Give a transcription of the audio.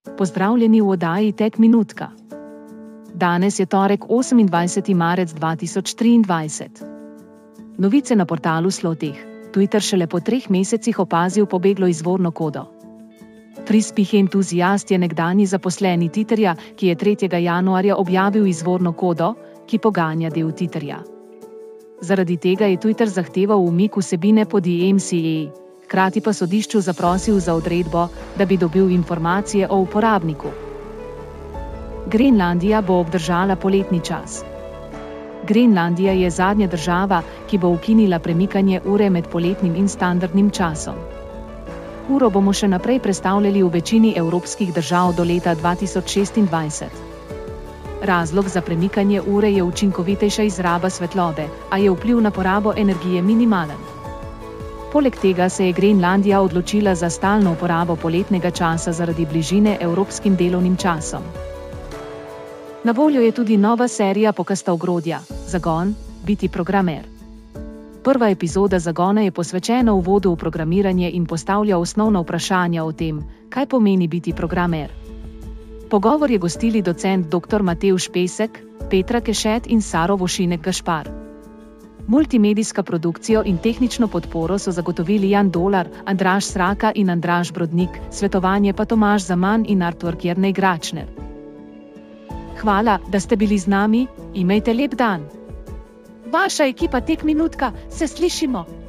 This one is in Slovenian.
Pozdravljeni v oddaji Tek Minutka. Danes je torek 28. marec 2023. Novice na portalu Sloteh. Twitter šele po treh mesecih opazil pobeglo izvorno kodo. Frispih entuzijast je nekdani zaposleni Twitterja, ki je 3. januarja objavil izvorno kodo, ki poganja del Twitterja. Zaradi tega je Twitter zahteval umik vsebine pod IMCA, hkrati pa sodišču zaprosil za odredbo, da bi dobil informacije o uporabniku. Grenlandija bo obdržala poletni čas. Grenlandija je zadnja država, ki bo ukinila premikanje ure med poletnim in standardnim časom. Uro bomo še naprej predstavljali v večini evropskih držav do leta 2026. Razlog za premikanje ure je učinkovitejša izraba svetlobe, a je vpliv na porabo energije minimalen. Poleg tega se je Grenlandija odločila za stalno uporabo poletnega časa zaradi bližine evropskim delovnim časom. Na voljo je tudi nova serija Pokasta ogrodja: Zagon, biti programer. Prva epizoda Zagona je posvečena uvodu v programiranje in postavlja osnovna vprašanja o tem, kaj pomeni biti programer. Pogovor je gostili docent dr. Mateuš Pesek, Petra Kešet in Saro Vošinek Gašpar. Multimedijska produkcijo in tehnično podporo so zagotovili Jan Dolar, Andraš Sraka in Andraš Brodnik, svetovanje pa Tomaž Zaman in artwork Jernej Gračner. Hvala, da ste bili z nami, imejte lep dan. Vaša ekipa tek minutka, se slišimo!